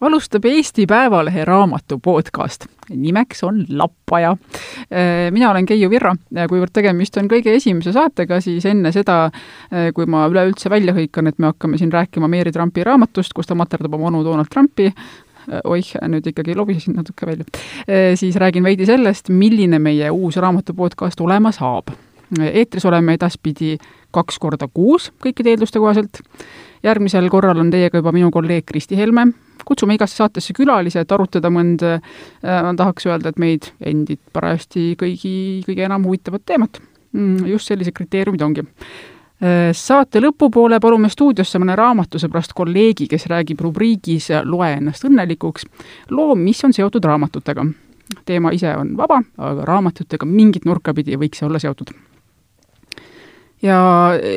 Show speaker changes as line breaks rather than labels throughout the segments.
alustab Eesti Päevalehe raamatu podcast. nimeks on Lappaja. mina olen Keiu Virro ja kuivõrd tegemist on kõige esimese saatega, siis enne seda, kui ma üleüldse välja hõikan, et me hakkame siin rääkima Mary Trumpi raamatust, kus ta materdab oma onu Donald Trumpi, oih, nüüd ikkagi lobisesin natuke välja, siis räägin veidi sellest, milline meie uus raamatu podcast olema saab. eetris oleme edaspidi kaks korda kuus kõikide eelduste kohaselt järgmisel korral on teiega juba minu kolleeg Kristi Helme, kutsume igasse saatesse külalise, et arutada mõnda äh,, tahaks öelda, et meid endid parajasti kõigi, kõige enam huvitavat teemat mm,. just sellised kriteeriumid ongi äh,. Saate lõpupoole palume stuudiosse mõne raamatusõbrast kolleegi, kes räägib rubriigis Loe ennast õnnelikuks loo, mis on seotud raamatutega. teema ise on vaba, aga raamatutega mingit nurka pidi võiks see olla seotud ja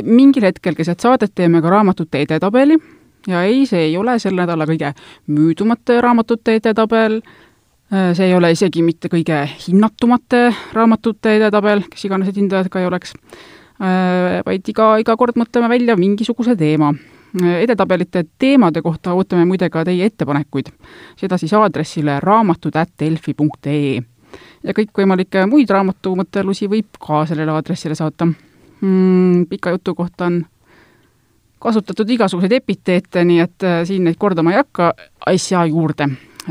mingil hetkel keset saadet teeme ka raamatute edetabeli ja ei, see ei ole selle nädala kõige müüdumate raamatute edetabel, see ei ole isegi mitte kõige hinnatumate raamatute edetabel, kes iganes need hindajad ka ei oleks, vaid iga, iga kord mõtleme välja mingisuguse teema. edetabelite teemade kohta ootame muide ka teie ettepanekuid, seda siis aadressile raamatud.delfi.ee ja kõikvõimalikke muid raamatumõttelusi võib ka sellele aadressile saata mm,. pika jutu kohta on kasutatud igasuguseid epiteete, nii et äh, siin neid kordama ei hakka, asja juurde.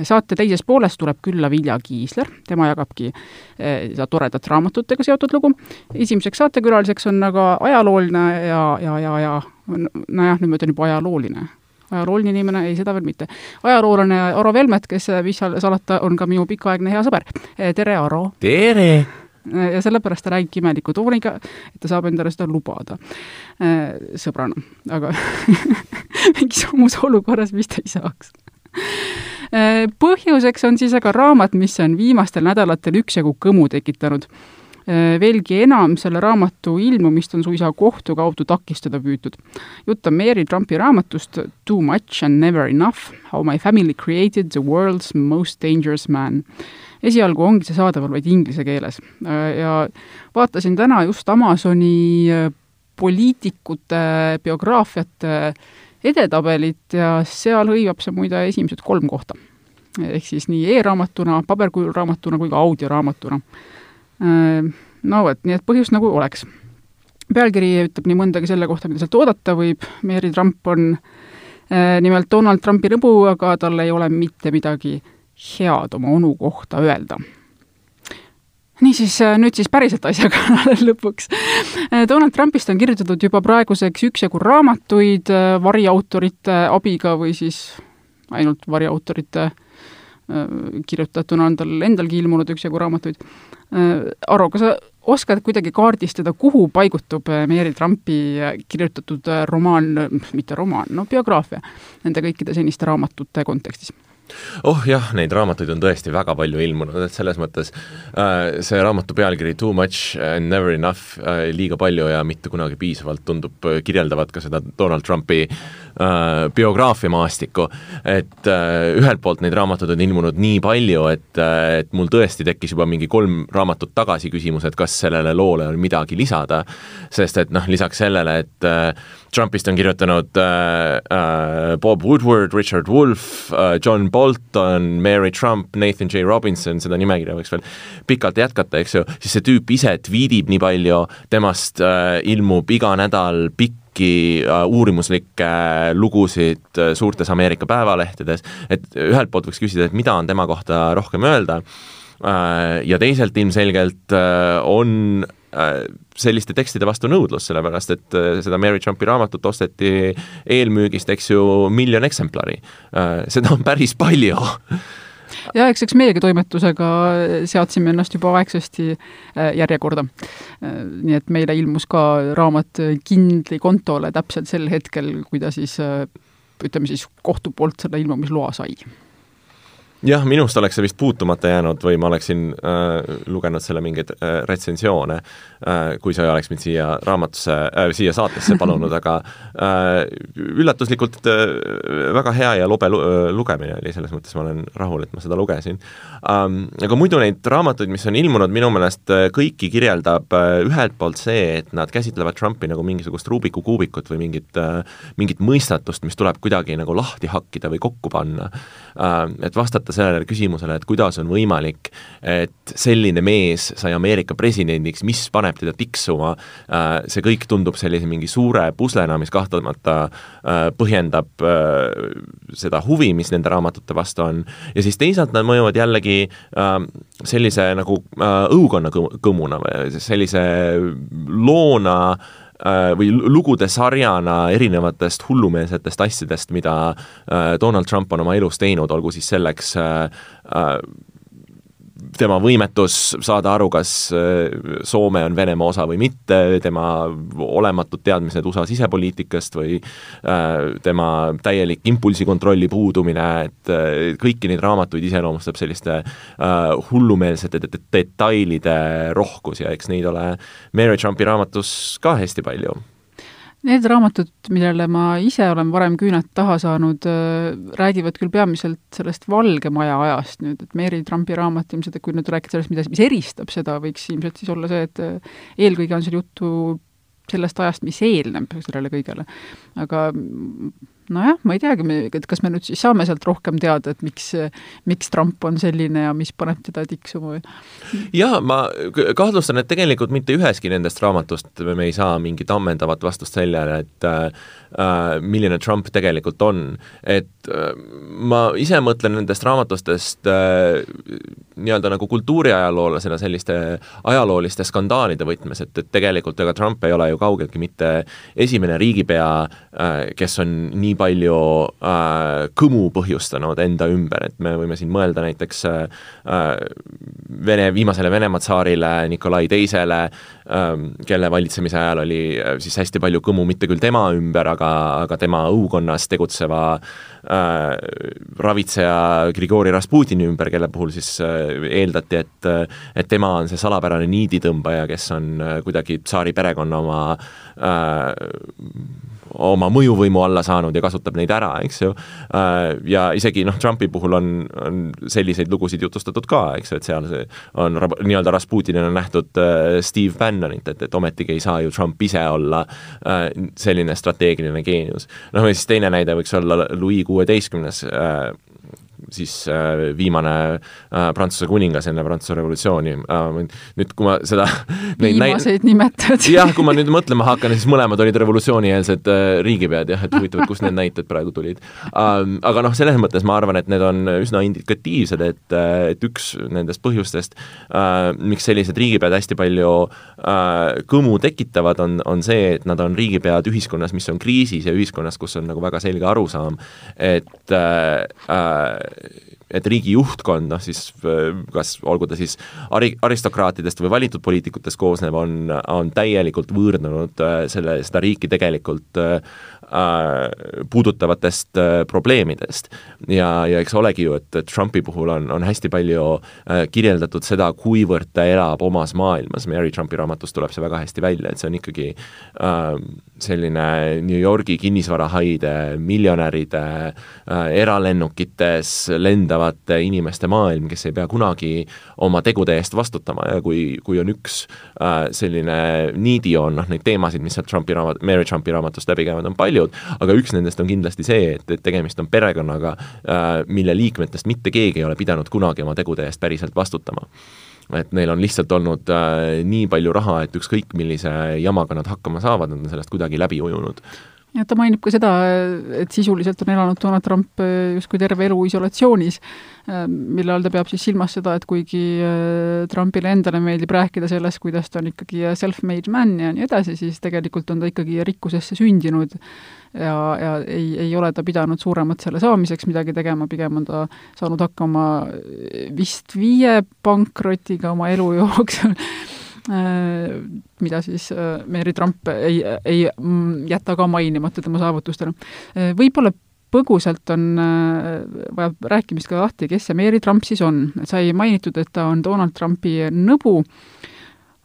saate teises pooles tuleb külla Vilja Kiisler, tema jagabki äh, seda toredat raamatutega seotud lugu. esimeseks saatekülaliseks on aga ajalooline ja, ja, ja, ja nojah, nüüd ma ütlen juba ajalooline ajalooline inimene, ei, seda veel mitte. ajaloolane Aro Velmet, kes, mis seal salata, on ka minu pikaaegne hea sõber. tere, Aro!
tere!
Ja sellepärast ta räägibki imeliku tooniga, et ta saab endale seda lubada äh, sõbrana, aga mingis muus olukorras vist ei saaks äh, põhjuseks on siis aga raamat, mis on viimastel nädalatel üksjagu kõmu tekitanud. Äh, veelgi enam, selle raamatu ilmumist on suisa kohtu kaudu takistada püütud. jutt on Mary Trumpi raamatust Too much and never enough, how my family created the world's most dangerous man esialgu ongi see saadaval vaid inglise keeles ja vaatasin täna just Amazoni äh, poliitikute biograafiate edetabelit ja seal hõivab see muide esimesed kolm kohta. ehk siis nii e-raamatuna, paberkujul raamatuna kui ka audioraamatuna. Äh, no vot, nii et põhjust nagu oleks. pealkiri ütleb nii mõndagi selle kohta, mida sealt oodata võib, Mary Trump on äh, nimelt Donald Trumpi rõbu, aga tal ei ole mitte midagi head oma onu kohta öelda niisiis, äh, nüüd siis päriselt asja kallale lõpuks. Äh, Donald Trumpist on kirjutatud juba praeguseks üksjagu raamatuid äh, variautorite abiga või siis ainult variautorite kirjutatuna on tal endalgi ilmunud üksjagu raamatuid. Aro, kas sa oskad kuidagi kaardistada, kuhu paigutub Mary Trumpi kirjutatud romaan, mitte romaan, no biograafia, nende kõikide seniste raamatute kontekstis?
Oh jah, neid raamatuid on tõesti väga palju ilmunud, et selles mõttes äh, see raamatu pealkiri Too much and never enough äh,, liiga palju ja mitte kunagi piisavalt, tundub äh, kirjeldavat ka seda Donald Trumpi äh, biograafiamaastikku. et äh, ühelt poolt neid raamatuid on ilmunud nii palju, et, äh, et mul tõesti tekkis juba mingi kolm raamatut tagasi küsimus, et kas sellele loole on midagi lisada, sest et noh, lisaks sellele, et äh, Trumpist on kirjutanud äh, äh, Bob Woodward, Richard Wolf äh,, John Bolton, Mary Trump, Nathan J Robinson, seda nimekirja võiks veel pikalt jätkata, eks ju, siis see tüüp ise tweetib nii palju, temast äh, ilmub iga nädal pikki äh, uurimuslikke äh, lugusid äh, suurtes Ameerika päevalehtedes, et ühelt poolt võiks küsida, et mida on tema kohta rohkem öelda ja teiselt ilmselgelt on selliste tekstide vastu nõudlus, sellepärast et seda Mary Trumpi raamatut osteti eelmüügist, eks ju, miljon eksemplari. Seda on päris palju
ja eks, eks meiegi toimetusega seadsime ennast juba aegsasti järjekorda. nii et meile ilmus ka raamat Kindli kontole täpselt sel hetkel, kui ta siis ütleme siis kohtu poolt selle ilmumisloa sai
jah, minust oleks see vist puutumata jäänud või ma oleksin äh, lugenud selle mingeid äh, retsensioone äh,, kui sa ei oleks mind siia raamatusse äh,, siia saatesse palunud, aga äh, üllatuslikult äh, väga hea ja lobe lu lugemine oli, selles mõttes ma olen rahul, et ma seda lugesin ähm,. Aga muidu neid raamatuid, mis on ilmunud, minu meelest äh, kõiki kirjeldab äh, ühelt poolt see, et nad käsitlevad Trumpi nagu mingisugust Rubiku kuubikut või mingit äh,, mingit mõistatust, mis tuleb kuidagi nagu lahti hakkida või kokku panna äh,. Et vastata sellele küsimusele, et kuidas on võimalik, et selline mees sai Ameerika presidendiks, mis paneb teda tiksuma, äh, see kõik tundub sellise mingi suure puslena, mis kahtlemata äh, põhjendab äh, seda huvi, mis nende raamatute vastu on, ja siis teisalt nad mõjuvad jällegi sellise nagu õukonna kõmuna või sellise loona, või lugude sarjana erinevatest hullumeelsetest asjadest, mida Donald Trump on oma elus teinud, olgu siis selleks tema võimetus saada aru, kas äh, Soome on Venemaa osa või mitte, tema olematud teadmised USA sisepoliitikast või äh, tema täielik impulsikontrolli puudumine, et äh, kõiki neid raamatuid iseloomustab selliste hullumeelsete detailide rohkus ja eks neid ole Mary Trumpi raamatus ka hästi palju
Need raamatud, millele ma ise olen varem küüned taha saanud, äh, räägivad küll peamiselt sellest Valge Maja ajast nüüd, et Mary Trumpi raamat ilmselt, et kui nüüd rääkida sellest, mida, mis eristab seda, võiks ilmselt siis olla see, et äh, eelkõige on seal juttu sellest ajast, mis eelneb sellele kõigele. aga nojah, ma ei teagi, et kas me nüüd siis saame sealt rohkem teada, et miks, miks Trump on selline ja mis paneb teda tiksuma või?
jaa, ma kahtlustan, et tegelikult mitte üheski nendest raamatust me ei saa mingit ammendavat vastust sellele, et äh, milline Trump tegelikult on. et äh, ma ise mõtlen nendest raamatustest äh, nii-öelda nagu kultuuriajaloolasena selliste ajalooliste skandaalide võtmes, et, et tegelikult ega Trump ei ole ju kaugeltki mitte esimene riigipea äh,, kes on nii palju äh, kõmu põhjustanud enda ümber, et me võime siin mõelda näiteks äh, Vene, viimasele Venemaa tsaarile Nikolai Teisele äh,, kelle valitsemise ajal oli äh, siis hästi palju kõmu mitte küll tema ümber, aga, aga tema õukonnas tegutseva äh, ravitseja Grigori Rasputini ümber, kelle puhul siis äh, eeldati, et et tema on see salapärane niiditõmbaja, kes on äh, kuidagi tsaari perekonna oma äh, oma mõjuvõimu alla saanud ja kasutab neid ära, eks ju. Äh, ja isegi noh, Trumpi puhul on, on selliseid lugusid jutustatud ka, eks ju, et seal on nii-öelda Rasputinina nähtud äh, Steve Bannonit, et, et ometigi ei saa ju Trump ise olla äh, selline strateegiline geenius. noh, ja siis teine näide võiks olla Louis kuueteistkümnes siis äh, viimane äh, Prantsuse kuningas enne Prantsuse revolutsiooni. Äh, nüüd, kui ma seda
viimaseid nimetad.
jah, kui ma nüüd mõtlema hakkan, siis mõlemad olid revolutsioonieelsed riigipead jah, et huvitav, kust need näited praegu tulid. Ähm, aga noh, selles mõttes ma arvan, et need on üsna indikatiivsed, et, et üks nendest põhjustest, miks sellised riigipead hästi palju kõmu tekitavad, on, on see, et nad on riigipead ühiskonnas, mis on kriisis ja ühiskonnas, kus on nagu väga selge arusaam, et äh, et riigi juhtkond, noh siis kas olgu ta siis ari-, aristokraatidest või valitud poliitikutest koosnev, on, on täielikult võõrdunud äh, selle, seda riiki tegelikult äh, Äh, puudutavatest äh, probleemidest. ja, ja eks olegi ju, et, Trumpi puhul on, on hästi palju äh, kirjeldatud seda, kuivõrd ta elab omas maailmas, Mary Trumpi raamatust tuleb see väga hästi välja, et see on ikkagi äh, selline New Yorgi kinnisvarahaide, miljonäride äh,, eralennukites lendavate inimeste maailm, kes ei pea kunagi oma tegude eest vastutama. Ja kui, kui on üks äh, selline niidijoon, noh neid teemasid, mis sealt Trumpi raamat, Mary Trumpi raamatust läbi käivad, on palju, paljud, aga üks nendest on kindlasti see, et, et tegemist on perekonnaga, äh, mille liikmetest mitte keegi ei ole pidanud kunagi oma tegude eest päriselt vastutama et neil on lihtsalt olnud äh, nii palju raha, et ükskõik, millise jamaga nad hakkama saavad, nad on sellest kuidagi läbi ujunud
ja ta mainib ka seda, et sisuliselt on elanud Donald Trump äh, justkui terve elu isolatsioonis, äh, mille all ta peab siis silmas seda, et kuigi äh, Trumpile endale meeldib rääkida sellest, kuidas ta on ikkagi self-made man ja nii edasi, siis tegelikult on ta ikkagi rikkusesse sündinud. Ja, ja ei, ei ole ta pidanud suuremat selle saamiseks midagi tegema, pigem on ta saanud hakkama vist viie pankrotiga oma elu jooksul mida siis äh, Mary Trump ei, ei mm, jäta ka mainimata tema saavutustele. Äh, võib-olla põgusalt on äh, vaja rääkimist ka lahti, kes see Mary Trump siis on. sai mainitud, et ta on Donald Trumpi nõbu,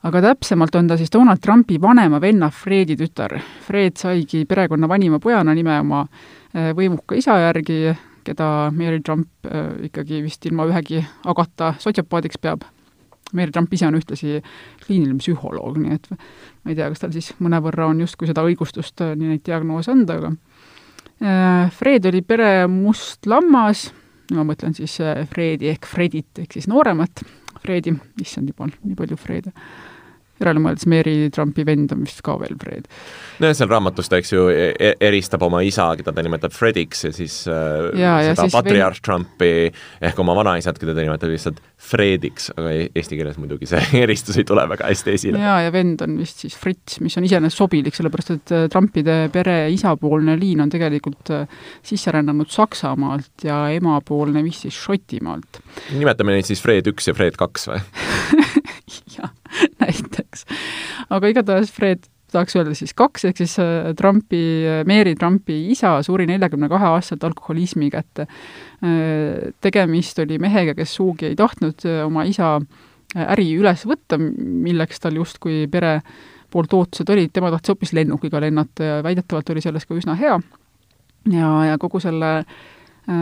aga täpsemalt on ta siis Donald Trumpi vanema venna Fredi tütar. Fred saigi perekonna vanima pojana nime oma äh, võimuka isa järgi, keda Mary Trump äh, ikkagi vist ilma ühegi agata sotsiopaadiks peab. Mary Trump ise on ühtlasi kliiniline psühholoog, nii et ma ei tea, kas tal siis mõnevõrra on justkui seda õigustust nii neid diagnoose anda, aga Fred oli pere must lammas, ma mõtlen siis Fredi ehk Fredit ehk siis nooremat Fredi, issand jumal, nii palju Frede järele mõeldes Mary Trumpi vend on vist ka veel Fred.
nojah, seal raamatus ta, eks ju, e-, eristab oma isa, keda ta nimetab Frediks ja siis äh,
ja, ja
seda patriarh vend... Trumpi ehk oma vanaisat, keda ta nimetab lihtsalt Frediks, aga e-, eesti keeles muidugi see eristus ei tule väga hästi esile.
jaa, ja vend on vist siis Fritz, mis on iseenesest sobilik, sellepärast et äh, Trumpide pere isapoolne liin on tegelikult äh, sisse rännanud Saksamaalt ja emapoolne vist siis Šotimaalt.
nimetame neid siis Fred üks ja Fred kaks või.
aga igatahes Fred tahaks öelda siis kaks, ehk siis äh, Trumpi, Mary Trumpi isa suri neljakümne kahe aastaselt alkoholismi kätte. Äh, tegemist oli mehega, kes sugugi ei tahtnud äh, oma isa äri üles võtta, milleks tal justkui pere poolt ootused olid, tema tahtis hoopis lennukiga lennata ja väidetavalt oli selles ka üsna hea. ja, ja kogu selle äh,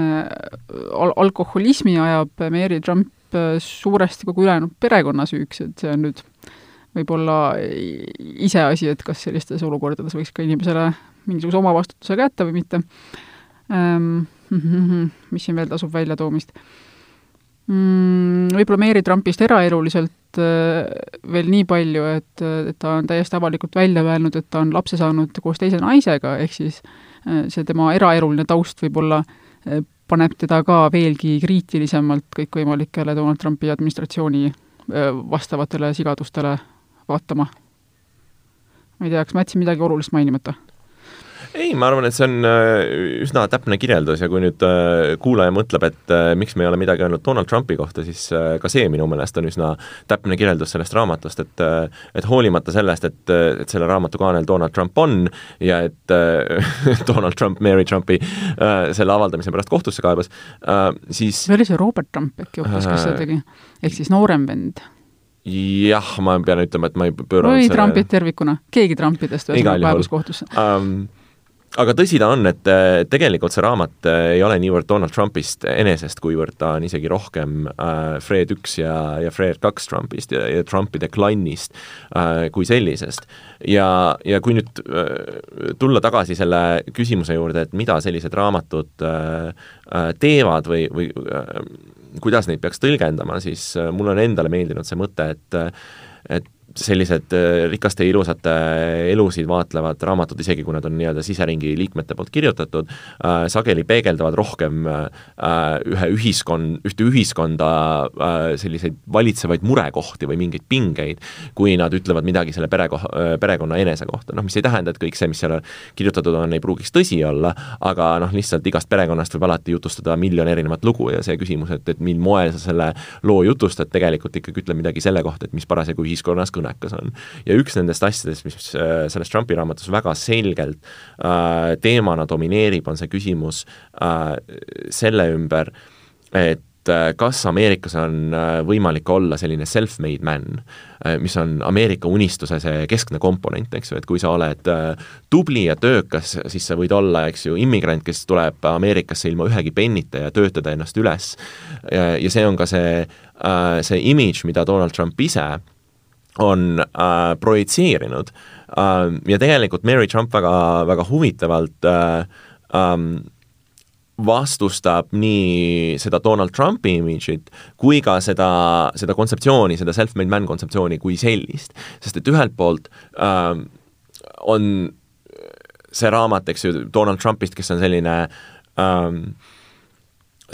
al-, alkoholismi ajab Mary Trump suuresti kogu ülejäänud perekonna süüks, et see on nüüd võib-olla iseasi, et kas sellistes olukordades võiks ka inimesele mingisuguse omavastutuse kätte või mitte ähm,. mis siin veel tasub väljatoomist mm,? Võib-olla Mary Trumpist eraeluliselt äh, veel nii palju, et, et ta on täiesti avalikult välja öelnud, et ta on lapse saanud koos teise naisega, ehk siis äh, see tema eraeluline taust võib-olla äh, paneb teda ka veelgi kriitilisemalt kõikvõimalikele Donald Trumpi administratsiooni vastavatele sigadustele vaatama. ma ei tea, kas ma jätsin midagi olulist mainimata?
ei, ma arvan, et see on äh, üsna täpne kirjeldus ja kui nüüd äh, kuulaja mõtleb, et äh, miks me ei ole midagi öelnud Donald Trumpi kohta, siis ka see minu meelest on üsna täpne kirjeldus sellest raamatust, et et hoolimata sellest, et, et selle raamatu kaanel Donald Trump on ja et Donald Trump Mary Trumpi selle avaldamise pärast kohtusse kaebas, siis
või oli see Robert Trump äkki hoopis, kes seda tegi? ehk siis noorem vend
jah, ma pean ütlema, et ma ei pööranud
või Trumpid tervikuna, keegi Trumpidest ühesõnaga kaebus kohtusse.
Um, aga tõsi ta on, et äh, tegelikult see raamat äh, ei ole niivõrd Donald Trumpist enesest, kuivõrd ta on isegi rohkem äh, Fred üks ja, ja Fred kaks Trumpist ja, ja Trumpide klannist äh, kui sellisest. ja, ja kui nüüd äh, tulla tagasi selle küsimuse juurde, et mida sellised raamatud äh, äh, teevad või, või äh, kuidas neid peaks tõlgendama, siis äh, mulle on endale meeldinud see mõte, et äh, et sellised äh, rikaste ja ilusate elusid vaatlevad raamatud, isegi kui nad on nii-öelda siseringi liikmete poolt kirjutatud äh,, sageli peegeldavad rohkem äh, ühe ühiskond, ühte ühiskonda äh, selliseid valitsevaid murekohti või mingeid pingeid, kui nad ütlevad midagi selle perekoha äh,, perekonna enese kohta, noh, mis ei tähenda, et kõik see, mis seal kirjutatud on, ei pruugiks tõsi olla, aga noh, lihtsalt igast perekonnast võib alati jutustada miljon erinevat lugu ja see küsimus, et, et mil moel sa selle loo jutustad, tegelikult ikkagi ütleb midagi selle kohta, et mis parasjagu ühiskonnas kõneb kõnekas on. ja üks nendest asjadest, mis äh, selles Trumpi raamatus väga selgelt äh, teemana domineerib, on see küsimus äh, selle ümber, et äh, kas Ameerikas on äh, võimalik olla selline self-made man, mis on Ameerika unistuse see keskne komponent, eks ju, et kui sa oled tubli ja töökas, siis sa võid olla, eks ju, immigrant, kes tuleb Ameerikasse ilma ühegi pennita ja töötada ennast üles. ja see on ka see, see image, mida Donald Trump ise on äh, projitseerinud äh, ja tegelikult Mary Trump väga, väga huvitavalt äh, ähm, vastustab nii seda Donald Trumpi imidžit kui ka seda, seda kontseptsiooni, seda self-made man kontseptsiooni kui sellist. sest et ühelt poolt äh, on see raamat, eks ju, Donald Trumpist, kes on selline ähm,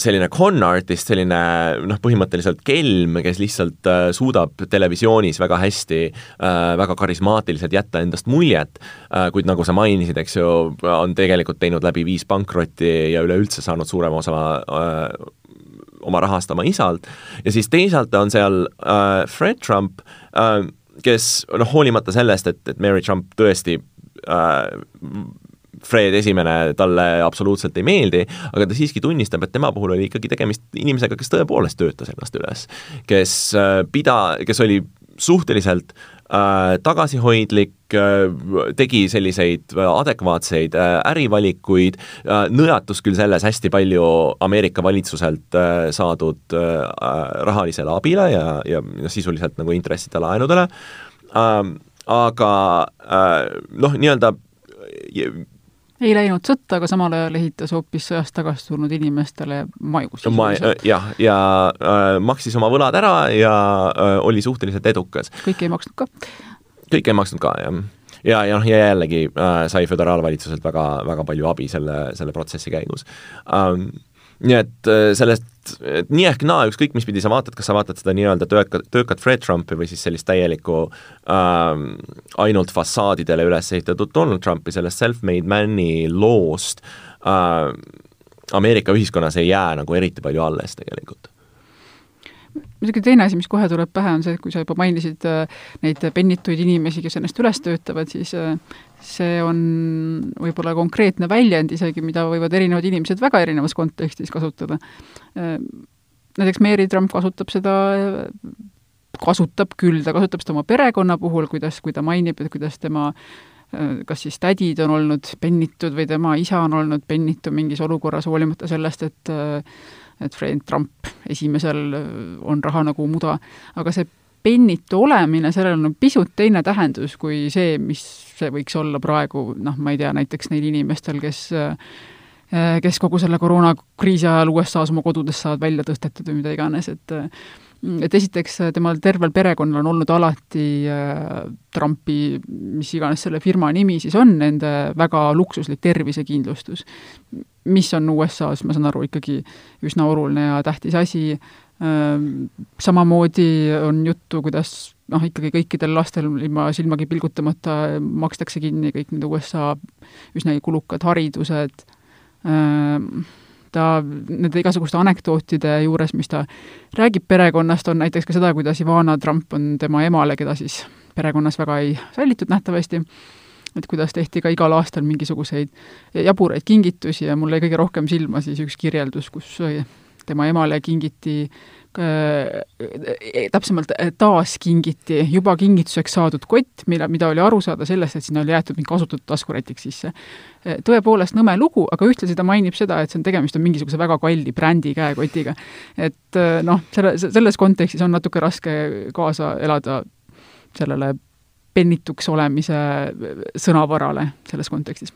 selline con artist, selline noh, põhimõtteliselt kelm, kes lihtsalt äh, suudab televisioonis väga hästi äh,, väga karismaatiliselt jätta endast muljet äh,, kuid nagu sa mainisid, eks ju, on tegelikult teinud läbi viis pankrotti ja üleüldse saanud suurema osa äh, oma rahast oma isalt, ja siis teisalt on seal äh, Fred Trump äh,, kes noh, hoolimata sellest, et, et Mary Trump tõesti äh, Fred Esimene talle absoluutselt ei meeldi, aga ta siiski tunnistab, et tema puhul oli ikkagi tegemist inimesega, kes tõepoolest töötas ennast üles. kes pida-, kes oli suhteliselt äh, tagasihoidlik äh,, tegi selliseid adekvaatseid äh, ärivalikuid äh,, nõjatus küll selles hästi palju Ameerika valitsuselt äh, saadud äh, rahalisele abile ja, ja sisuliselt nagu intressidele laenudele äh,, aga äh, noh, nii-öelda
ei läinud sõtta, aga samal ajal ehitas hoopis sõjast tagasi tulnud inimestele maju.
ma, jah, ja äh, maksis oma võlad ära ja äh, oli suhteliselt edukas.
kõike ei maksnud ka?
kõike ei maksnud ka, jah ja, ja noh, ja jällegi äh, sai föderaalvalitsuselt väga, väga palju abi selle, selle protsessi käigus ähm, nii et äh, sellest, nii ehk naa, ükskõik mis pidi sa vaatad, kas sa vaatad seda nii-öelda töökat, töökat Fred Trumpi või siis sellist täielikku ähm, ainult fassaadidele üles ehitatud Donald Trumpi, sellest self-made man'i loost äh, Ameerika ühiskonnas ei jää nagu eriti palju alles tegelikult.
Muidugi teine asi, mis kohe tuleb pähe, on see, et kui sa juba mainisid äh, neid pennituid inimesi, kes ennast üles töötavad, siis äh, see on võib-olla konkreetne väljend isegi, mida võivad erinevad inimesed väga erinevas kontekstis kasutada. Näiteks Mary Trump kasutab seda kasutab küll, ta kasutab seda oma perekonna puhul, kuidas, kui ta mainib, et kuidas tema kas siis tädid on olnud pennitud või tema isa on olnud pennitu mingis olukorras, hoolimata sellest, et et Fred Trump esimesel on raha nagu muda, aga see pennitu olemine, sellel on pisut teine tähendus kui see, mis see võiks olla praegu, noh, ma ei tea, näiteks neil inimestel, kes äh, kes kogu selle koroonakriisi ajal USA-s oma kodudest saavad välja tõstetud või mida iganes, et et esiteks temal tervel perekonnal on olnud alati äh, Trumpi, mis iganes selle firma nimi siis on, nende väga luksuslik tervisekindlustus, mis on USA-s, ma saan aru, ikkagi üsna oluline ja tähtis asi äh,, samamoodi on juttu, kuidas noh, ikkagi kõikidel lastel ilma silmagi pilgutamata makstakse kinni kõik need USA üsnagi kulukad haridused. Ta nende igasuguste anekdootide juures, mis ta räägib perekonnast, on näiteks ka seda, kuidas Ivana Trump on tema emale, keda siis perekonnas väga ei sallitud nähtavasti, et kuidas tehti ka igal aastal mingisuguseid jaburaid kingitusi ja mul jäi kõige rohkem silma siis üks kirjeldus, kus tema emale kingiti Äh, täpsemalt äh, taaskingiti juba kingituseks saadud kott, mille, mida oli aru saada sellest, et sinna oli jäetud mingi kasutatud taskurätik sisse. Äh, tõepoolest nõme lugu, aga ühtlasi ta mainib seda, et see on, tegemist on mingisuguse väga kalli brändi käekotiga. et noh, selle, selles kontekstis on natuke raske kaasa elada sellele pennituks olemise sõnavarale selles kontekstis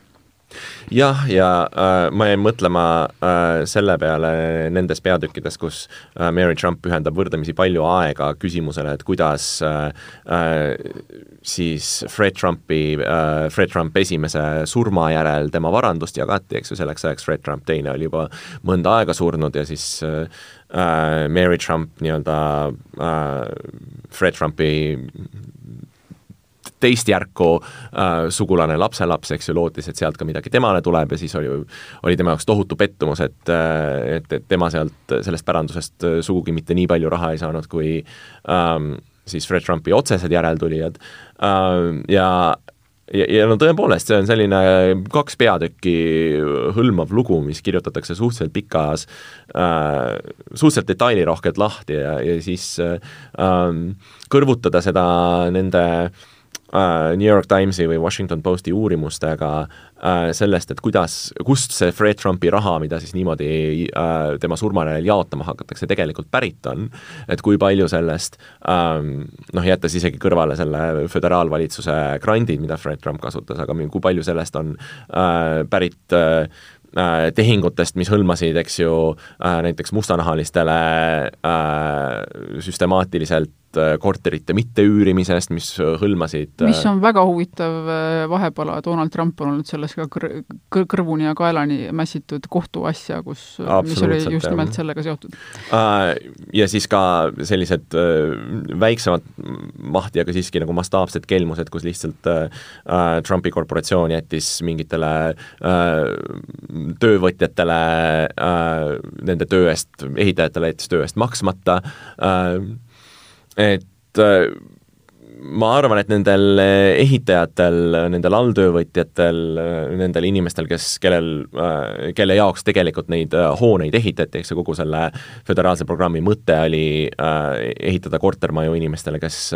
jah, ja äh, ma jäin mõtlema äh, selle peale nendes peatükkides, kus äh, Mary Trump pühendab võrdlemisi palju aega küsimusele, et kuidas äh, äh, siis Fred Trumpi äh,, Fred Trump esimese surma järel tema varandust jagati, eks ju, selleks ajaks Fred Trump teine oli juba mõnda aega surnud ja siis äh, äh Mary Trump nii-öelda äh, Fred Trumpi teist järku äh, sugulane lapselaps, eks ju, lootis, et sealt ka midagi temale tuleb ja siis oli, oli tema jaoks tohutu pettumus, et, äh, et, et tema sealt, sellest pärandusest äh, sugugi mitte nii palju raha ei saanud, kui ähm, siis Fred Trumpi otsesed järeltulijad. Ähm, ja ja, ja no tõepoolest, see on selline kaks peatükki hõlmav lugu, mis kirjutatakse suhteliselt pikas äh,, suhteliselt detailirohkelt lahti ja, ja siis äh, kõrvutada seda nende äh, New York Timesi või Washington Posti uurimustega äh, sellest, et kuidas, kust see Fred Trumpi raha, mida siis niimoodi äh, tema surmarajal jaotama hakatakse, tegelikult pärit on. et kui palju sellest ähm,, noh, jättes isegi kõrvale selle föderaalvalitsuse grandid, mida Fred Trump kasutas, aga kui palju sellest on äh, pärit äh, äh tehingutest, mis hõlmasid, eks ju, äh, näiteks mustanahalistele äh, süstemaatiliselt Äh, korterite mitteüürimisest, mis hõlmasid
mis äh, on väga huvitav äh, vahepala, Donald Trump on olnud selles ka kõr-, kõr-, kõrvuni ja kaelani mässitud kohtuasja, kus, mis oli just nimelt jah. sellega seotud.
Ja siis ka sellised väiksemad mahti, aga siiski nagu mastaapsed kelmused, kus lihtsalt Trumpi korporatsioon jättis mingitele töövõtjatele nende töö eest, ehitajatele jättis töö eest maksmata, et äh, ma arvan, et nendel ehitajatel, nendel alltöövõtjatel, nendel inimestel, kes, kellel, kelle jaoks tegelikult neid hooneid ehitati, eks ju, kogu selle föderaalse programmi mõte oli ehitada kortermaju inimestele, kes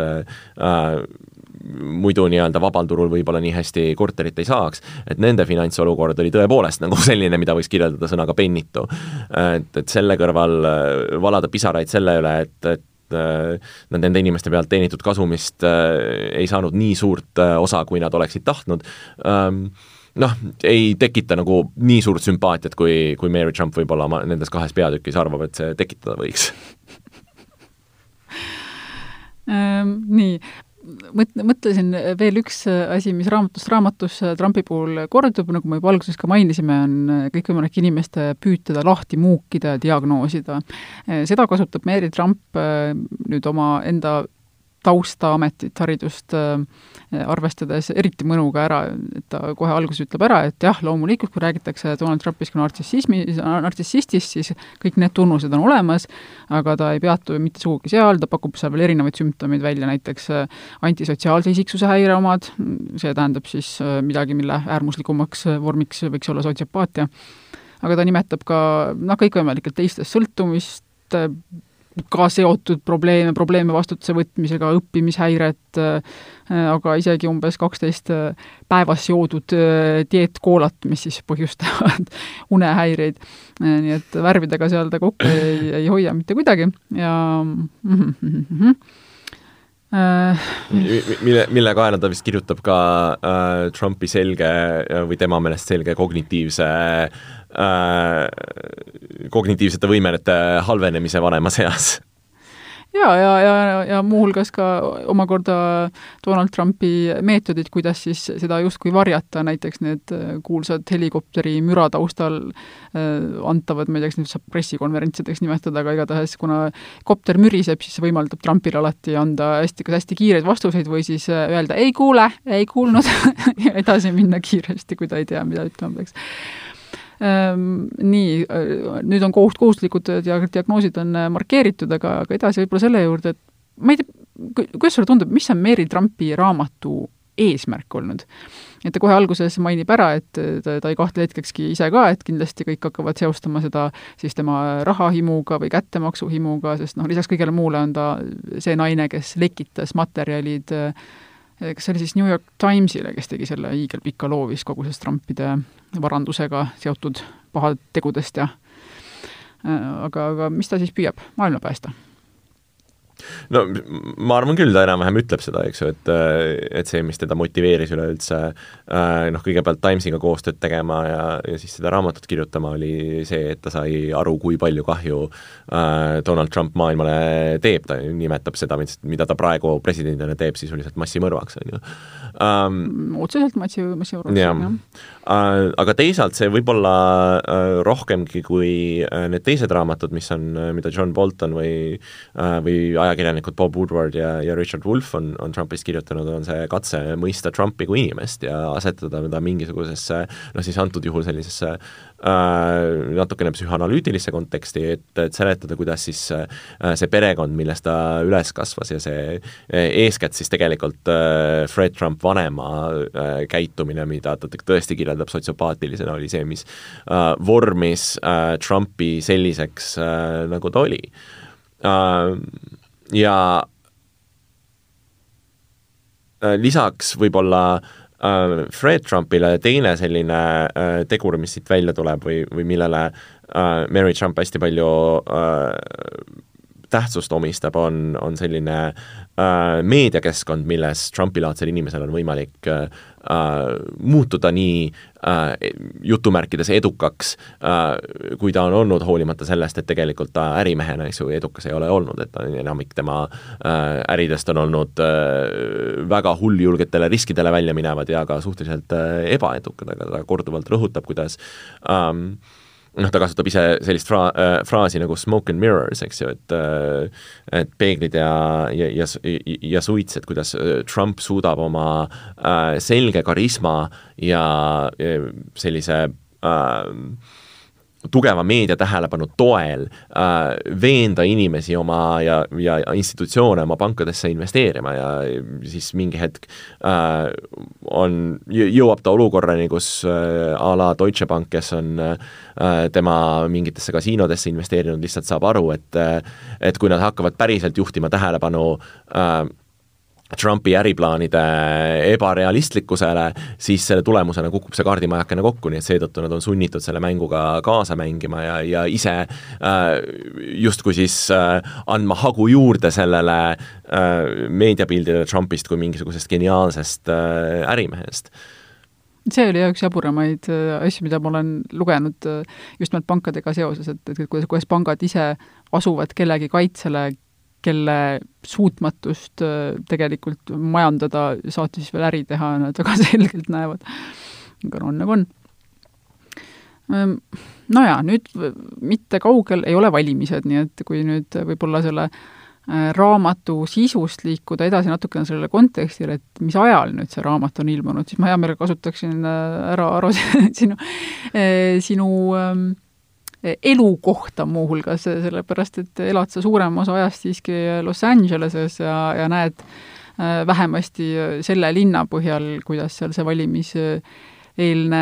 muidu nii-öelda vabal turul võib-olla nii hästi korterit ei saaks, et nende finantsolukord oli tõepoolest nagu selline, mida võiks kirjeldada sõnaga pennitu. et, et selle kõrval valada pisaraid selle üle, et, et nad nende inimeste pealt teenitud kasumist äh, ei saanud nii suurt äh, osa, kui nad oleksid tahtnud ähm,, noh, ei tekita nagu nii suurt sümpaatiat, kui, kui Mary Trump võib-olla oma nendes kahes peatükis arvab, et see tekitada võiks
ähm,. Nii, mõt-, mõtlesin veel üks asi, mis raamatust raamatus Trumpi puhul kordub, nagu me juba alguses ka mainisime, on kõikvõimalik inimeste püüd teda lahti muukida ja diagnoosida. seda kasutab Mary Trump nüüd oma enda tausta, ametit, haridust äh, arvestades eriti mõnuga ära, et ta kohe alguses ütleb ära, et jah, loomulikult, kui räägitakse Donald Trumpist kui nartsissismi, nartsissistist, siis kõik need tunnused on olemas, aga ta ei peatu mitte sugugi seal, ta pakub seal veel erinevaid sümptomeid välja, näiteks äh, antisotsiaalse isiksuse häire omad, see tähendab siis äh, midagi, mille äärmuslikumaks vormiks võiks olla sotsiopaatia, aga ta nimetab ka noh, kõikvõimalikelt teistest sõltumist, ka seotud probleeme, probleeme vastutuse võtmisega, õppimishäiret, äh, aga isegi umbes kaksteist äh, päevas joodud äh, dieetkoolat, mis siis põhjustavad unehäireid. nii et värvidega seal ta kokku ei, ei hoia mitte kuidagi ja mm -hmm.
mille, mille kaela ta vist kirjutab ka äh, Trumpi selge või tema meelest selge kognitiivse äh, äh, kognitiivsete võimete halvenemise vanemas eas
ja, ja, ja, ja muuhulgas ka omakorda Donald Trumpi meetodid, kuidas siis seda justkui varjata, näiteks need kuulsad helikopteri müra taustal äh, antavad, ma ei tea, kas neid saab pressikonverentsideks nimetada, aga igatahes kuna kopter müriseb, siis see võimaldab Trumpile alati anda hästi, kas hästi kiireid vastuseid või siis äh, öelda ei kuule, ei kuulnud. Ja edasi minna kiiresti, kui ta ei tea, mida ütlema peaks nii, äh, nüüd on koht-, kohustuslikud dia-, diagnoosid on äh, markeeritud, aga, aga edasi võib-olla selle juurde, et ma ei tea, kuidas sulle tundub, mis on Mary Trumpi raamatu eesmärk olnud? et ta kohe alguses mainib ära, et ta, ta ei kahtle hetkekski ise ka, et kindlasti kõik hakkavad seostama seda siis tema rahahimuga või kättemaksuhimuga, sest noh, lisaks kõigele muule on ta see naine, kes lekitas materjalid äh, kas see oli siis New York Timesile, kes tegi selle hiigelpika loo vist kogu sellest Trumpide varandusega seotud pahategudest ja aga, aga mis ta siis püüab, maailma päästa?
no ma arvan küll, ta enam-vähem ütleb seda, eks ju, et, et see, mis teda motiveeris üleüldse äh, noh, kõigepealt Timesiga koostööd tegema ja, ja siis seda raamatut kirjutama, oli see, et ta sai aru, kui palju kahju äh, Donald Trump maailmale teeb, ta nimetab seda, mida ta praegu presidendina teeb, sisuliselt massimõrvaks, on ju
um,. otseselt massi, massimõrvaks,
jah ja. Aga teisalt see võib-olla uh, rohkemgi kui uh, need teised raamatud, mis on, mida John Bolton või või ajakirjanikud Bob Woodward ja, ja Richard Wolff on, on Trumpist kirjutanud, on see katse mõista Trumpi kui inimest ja asetada teda mingisugusesse noh, siis antud juhul sellisesse äh, natukene psühhanalüütilisse konteksti, et, et seletada, kuidas siis äh, see perekond, milles ta üles kasvas ja see äh, eeskätt siis tegelikult äh, Fred Trump vanema äh, käitumine, mida ta tõesti kirjeldab sotsiopaatilisena, oli see, mis äh, vormis äh, Trumpi selliseks äh,, nagu ta oli. Äh, ja äh, lisaks võib-olla äh, Fred Trumpile teine selline äh, tegur, mis siit välja tuleb või, või millele äh, Mary Trump hästi palju äh, tähtsust omistab, on, on selline meediakeskkond, milles Trumpi-laadsel inimesel on võimalik äh, äh, muutuda nii äh, jutumärkides edukaks äh,, kui ta on olnud, hoolimata sellest, et tegelikult ta ärimehena, eks ju, edukas ei ole olnud, et enamik tema äh, äridest on olnud äh, väga hulljulgetele riskidele välja minevad ja ka suhteliselt äh, ebaedukad, aga ta korduvalt rõhutab, kuidas ähm, noh, ta kasutab ise sellist fra-, äh, fraasi nagu smoke and mirrors, eks ju, et äh, et peeglid ja, ja, ja, ja suits, et kuidas äh, Trump suudab oma selge karisma ja sellise tugeva meedia tähelepanu toel äh, veenda inimesi oma ja, ja institutsioone oma pankadesse investeerima ja siis mingi hetk äh, on, jõuab ta olukorrani, kus äh, a la Deutsche Bank, kes on äh, tema mingitesse kasiinodesse investeerinud, lihtsalt saab aru, et äh, et kui nad hakkavad päriselt juhtima tähelepanu äh, Trumpi äriplaanide ebarealistlikkusele, siis selle tulemusena kukub see kaardimajakene kokku, nii et seetõttu nad on sunnitud selle mänguga kaasa mängima ja, ja ise äh, justkui siis äh, andma hagu juurde sellele äh, meediapildile Trumpist kui mingisugusest geniaalsest äh, ärimehest.
See oli üks jaburamaid äh, asju, mida ma olen lugenud äh, just nimelt pankadega seoses, et, et kuidas, kuidas pangad ise asuvad kellegi kaitsele, kelle suutmatust äh, tegelikult majandada, saati siis veel äri teha, nad väga selgelt näevad. aga no on nagu on. Ehm, no jaa, nüüd mitte kaugel ei ole valimised, nii et kui nüüd võib-olla selle äh, raamatu sisust liikuda edasi natukene sellele kontekstile, et mis ajal nüüd see raamat on ilmunud, siis ma hea meelega kasutaksin äh, ära, Aro, sinu, sinu ähm, elukohta muuhulgas, sellepärast et elad sa suurema osa ajast siiski Los Angeleses ja, ja näed äh, vähemasti selle linna põhjal, kuidas seal see valimis eelne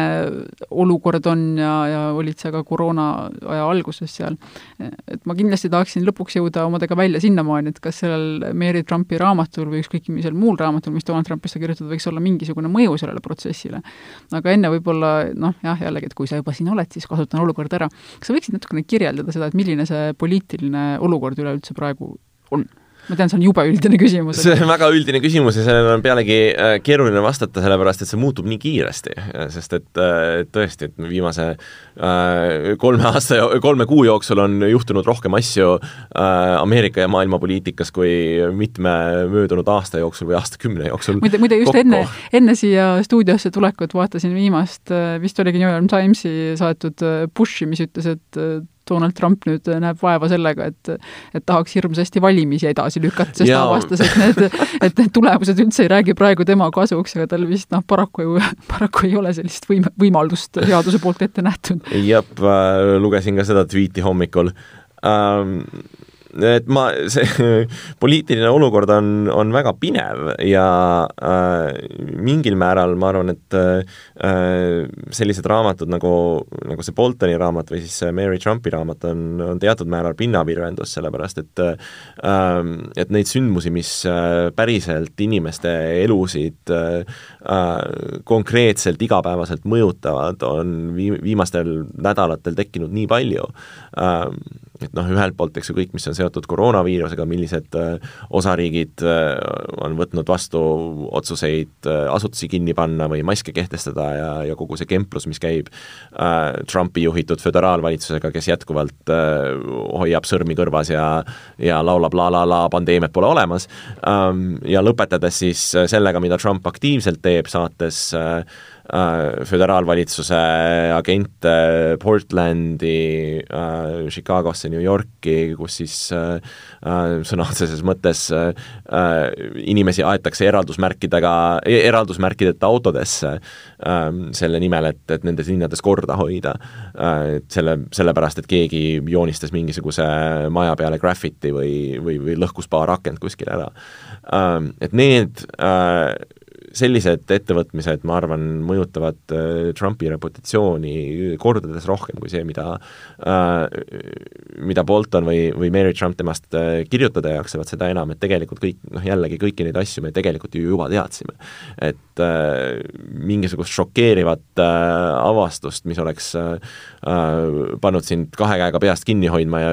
olukord on ja, ja olid sa ka koroona aja alguses seal. et ma kindlasti tahaksin lõpuks jõuda omadega välja sinnamaani, et kas sellel Mary Trumpi raamatul või ükskõik millisel muul raamatul, mis Donald Trumpist on kirjutatud, võiks olla mingisugune mõju sellele protsessile. aga enne võib-olla noh, jah, jällegi, et kui sa juba siin oled, siis kasutan olukorda ära. kas sa võiksid natukene kirjeldada seda, et milline see poliitiline olukord üleüldse praegu on? Ma tean, see on jube üldine küsimus.
see on väga üldine küsimus ja sellele on pealegi äh, keeruline vastata, sellepärast et see muutub nii kiiresti, sest et äh, tõesti, et viimase äh, kolme aasta, kolme kuu jooksul on juhtunud rohkem asju Ameerika ja maailma poliitikas kui mitme möödunud aasta jooksul või aastakümne jooksul.
muide, muide just kokku. enne, enne siia stuudiosse tulekut vaatasin viimast, vist oligi New York Timesi saadetud Bushi, mis ütles, et Donald Trump nüüd näeb vaeva sellega, et et tahaks hirmsasti valimisi edasi lükata, sest ta avastas, et need, et need tulemused üldse ei räägi praegu tema kasuks, aga tal vist noh, paraku ju, paraku ei ole sellist võim-, võimalust seaduse poolt ette nähtud.
jah, lugesin ka seda tweet'i hommikul um, et ma, see poliitiline olukord on, on väga pinev ja äh, mingil määral ma arvan, et äh, sellised raamatud nagu, nagu see Boltoni raamat või siis Mary Trumpi raamat on, on teatud määral pinnapirvendus, sellepärast et äh, et neid sündmusi, mis äh, päriselt inimeste elusid äh, konkreetselt igapäevaselt mõjutavad, on vii-, viimastel nädalatel tekkinud nii palju. Äh,, et noh, ühelt poolt eks ju kõik, mis on seotud koroonaviirusega, millised äh, osariigid äh, on võtnud vastu otsuseid äh, asutusi kinni panna või maske kehtestada ja, ja kogu see kemplus, mis käib Trumpi juhitud föderaalvalitsusega, kes jätkuvalt hoiab sõrmi kõrvas ja ja laulab la la la, pandeemiat pole olemas, ähm, ja lõpetades siis sellega, mida Trump aktiivselt teeb, saates äh, Äh, föderaalvalitsuse agente Portlandi, äh, Chicagosse, New Yorki, kus siis äh, sõna otseses mõttes inimesi aetakse eraldusmärkidega, e-, eraldusmärkideta autodesse selle nimel, et, et nendes linnades korda hoida. et selle, sellepärast, et keegi joonistas mingisuguse maja peale graffiti või, või, või lõhkus paar akent kuskil ära. Et need sellised ettevõtmised, ma arvan, mõjutavad äh, Trumpi reputatsiooni kordades rohkem kui see, mida äh, mida Bolton või, või Mary Trump temast äh, kirjutada jaksavad, seda enam, et tegelikult kõik, noh jällegi kõiki neid asju me tegelikult ju juba teadsime. et mingisugust šokeerivat äh, avastust, mis oleks äh, pannud sind kahe käega peast kinni hoidma ja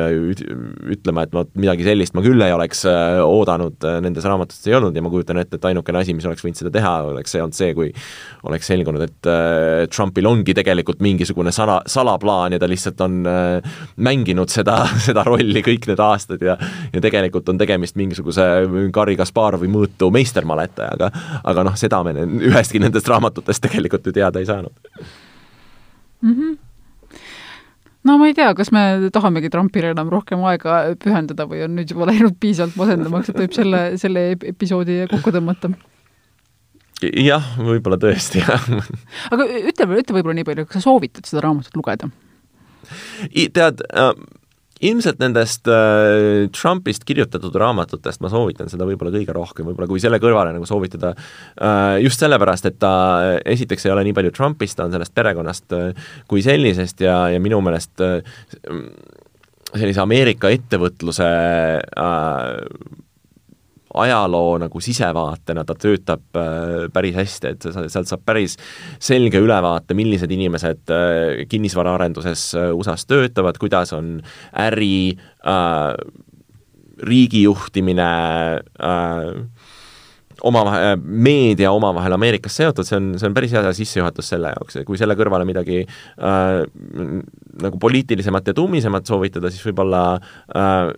ütlema, et vot midagi sellist ma küll ei oleks äh, oodanud, nendes raamatutes ei olnud ja ma kujutan ette, et ainukene asi, mis oleks võinud seda teha, oleks see olnud see, kui oleks selgunud, et äh, Trumpil ongi tegelikult mingisugune sala, salaplaan ja ta lihtsalt on äh, mänginud seda, seda rolli kõik need aastad ja ja tegelikult on tegemist mingisuguse Garri Kasparovi mõõtu meistermaletajaga, aga noh, seda me ühestki nendest raamatutest tegelikult ju teada ei saanud
mm. -hmm no ma ei tea, kas me tahamegi Trumpile enam rohkem aega pühendada või on nüüd juba läinud piisavalt masendamaks, et võib selle, selle episoodi kokku tõmmata
jah, võib-olla tõesti, jah.
aga ütle, ütle võib-olla nii palju, kas sa soovitad seda raamatut lugeda?
tead äh,, ilmselt nendest äh, Trumpist kirjutatud raamatutest ma soovitan seda võib-olla kõige rohkem, võib-olla kui selle kõrvale nagu soovitada äh, just sellepärast, et ta äh, esiteks ei ole nii palju Trumpist, ta on sellest perekonnast äh, kui sellisest ja, ja minu meelest äh, sellise Ameerika ettevõtluse äh, ajaloo nagu sisevaatena ta töötab äh, päris hästi, et sealt saab päris selge ülevaate, millised inimesed äh, kinnisvaraarenduses äh, USA-s töötavad, kuidas on äri äh,, riigijuhtimine äh,, omavahel, meedia omavahel Ameerikas seotud, see on, see on päris hea sissejuhatus selle jaoks ja kui selle kõrvale midagi äh, nagu poliitilisemat ja tummisemat soovitada, siis võib-olla äh,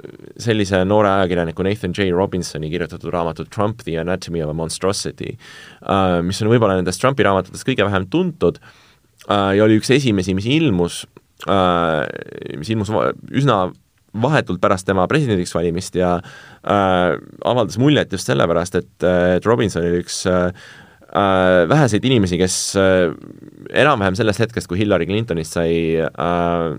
sellise noore ajakirjaniku Nathan J. Robinsoni kirjutatud raamatut Trump, The Anatomy of a Monstrosity äh,, mis on võib-olla nendest Trumpi raamatutest kõige vähem tuntud äh, ja oli üks esimesi, mis ilmus äh,, mis ilmus üsna vahetult pärast tema presidendiks valimist ja äh, avaldas muljet just sellepärast, et, äh, et Robinson oli üks äh, äh, väheseid inimesi, kes äh, enam-vähem sellest hetkest, kui Hillary Clintonist sai äh,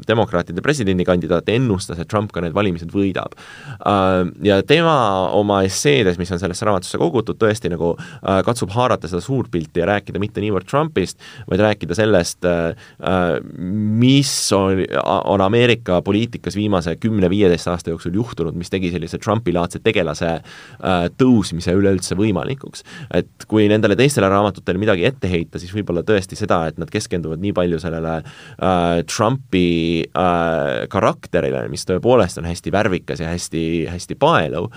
demokraatide presidendikandidaat, ennustas, et Trump ka need valimised võidab äh,. Ja tema oma esseedes, mis on sellesse raamatusse kogutud, tõesti nagu äh, katsub haarata seda suurt pilti ja rääkida mitte niivõrd Trumpist, vaid rääkida sellest äh,, äh mis on, on Ameerika poliitikas viimase kümne-viieteist aasta jooksul juhtunud, mis tegi sellise Trumpi-laadse tegelase äh, tõusmise üleüldse võimalikuks. et kui nendele teistele raamatutele midagi ette heita, siis võib-olla tõesti seda, et nad keskenduvad nii palju sellele äh, Trumpi äh, karakterile, mis tõepoolest on hästi värvikas ja hästi, hästi paeluv,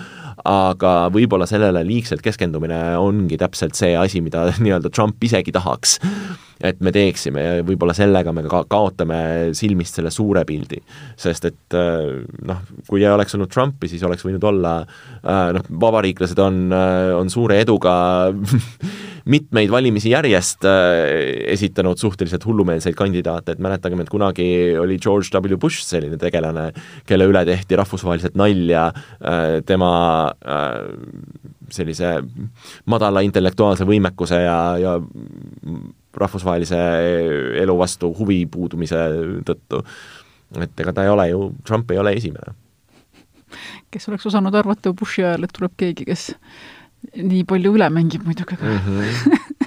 aga võib-olla sellele liigselt keskendumine ongi täpselt see asi, mida nii-öelda Trump isegi tahaks et me teeksime ja võib-olla sellega me ka kaotame silmist selle suure pildi. sest et äh, noh, kui ei oleks olnud Trumpi, siis oleks võinud olla äh, noh, vabariiklased on, äh, on suure eduga mitmeid valimisi järjest esitanud suhteliselt hullumeelseid kandidaate, et mäletagem, et kunagi oli George W Bush selline tegelane, kelle üle tehti rahvusvaheliselt nalja tema sellise madala intellektuaalse võimekuse ja, ja rahvusvahelise elu vastu huvi puudumise tõttu. et ega ta ei ole ju, Trump ei ole esimene.
kes oleks osanud arvata Bushi ajal, et tuleb keegi, kes nii palju üle mängib muidugi, aga mm -hmm.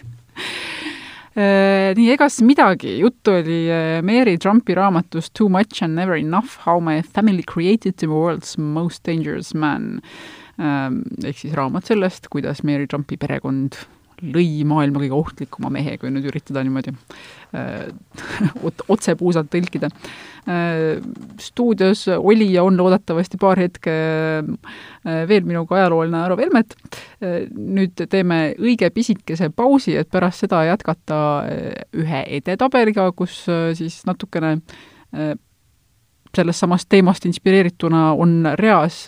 nii, egas midagi, juttu oli äh, Mary Trumpi raamatust Too much and never enough, how my family created the world's most dangerous man. Ehk siis raamat sellest, kuidas Mary Trumpi perekond lõi maailma kõige ohtlikuma mehe, kui nüüd üritada niimoodi äh, otsepuusalt tõlkida äh,. stuudios oli ja on loodetavasti paar hetke äh, veel minuga ajalooline Aro Velmet nüüd teeme õige pisikese pausi, et pärast seda jätkata ühe edetabeliga, kus siis natukene sellest samast teemast inspireerituna on reas